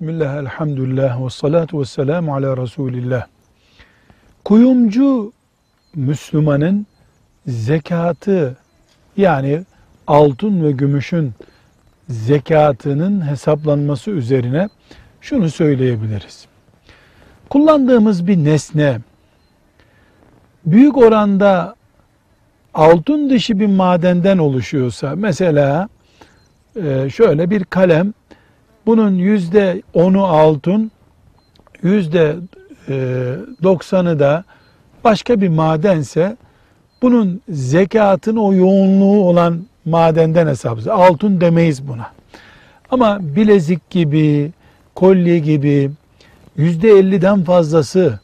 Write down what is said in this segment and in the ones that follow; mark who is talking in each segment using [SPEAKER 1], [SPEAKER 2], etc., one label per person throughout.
[SPEAKER 1] Bismillah, elhamdülillah, ve salatu ve selamu ala Resulillah. Kuyumcu Müslümanın zekatı yani altın ve gümüşün zekatının hesaplanması üzerine şunu söyleyebiliriz. Kullandığımız bir nesne büyük oranda altın dışı bir madenden oluşuyorsa mesela e, şöyle bir kalem bunun yüzde onu altın yüzde e, doksanı da başka bir madense bunun zekatını o yoğunluğu olan madenden hesaplıyoruz. Altın demeyiz buna. Ama bilezik gibi, kolye gibi yüzde elliden fazlası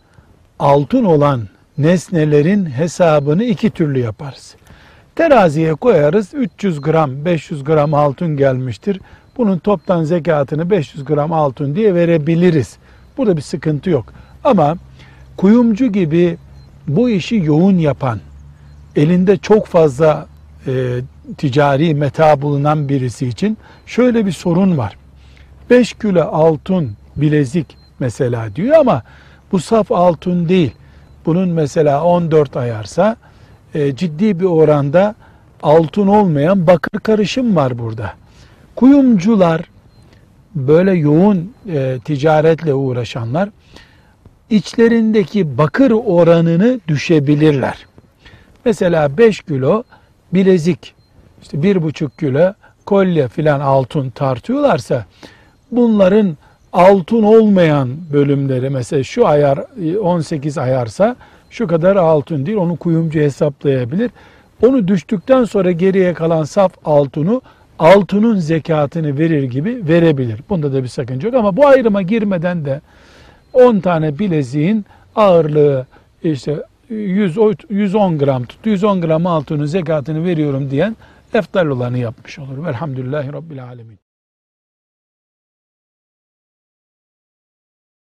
[SPEAKER 1] altın olan nesnelerin hesabını iki türlü yaparız. Teraziye koyarız 300 gram 500 gram altın gelmiştir. Bunun toptan zekatını 500 gram altın diye verebiliriz. Burada bir sıkıntı yok. Ama kuyumcu gibi bu işi yoğun yapan, elinde çok fazla e, ticari meta bulunan birisi için şöyle bir sorun var. 5 kilo altın bilezik mesela diyor ama bu saf altın değil. Bunun mesela 14 ayarsa e, ciddi bir oranda altın olmayan bakır karışım var burada. Kuyumcular böyle yoğun e, ticaretle uğraşanlar içlerindeki bakır oranını düşebilirler. Mesela 5 kilo bilezik, işte 1,5 kilo kolye filan altın tartıyorlarsa bunların altın olmayan bölümleri mesela şu ayar 18 ayarsa şu kadar altın değil onu kuyumcu hesaplayabilir. Onu düştükten sonra geriye kalan saf altını altının zekatını verir gibi verebilir. Bunda da bir sakınca yok ama bu ayrıma girmeden de 10 tane bileziğin ağırlığı işte 100, 110 gram tut, 110 gram altının zekatını veriyorum diyen eftal olanı yapmış olur. Velhamdülillahi Rabbil Alemin.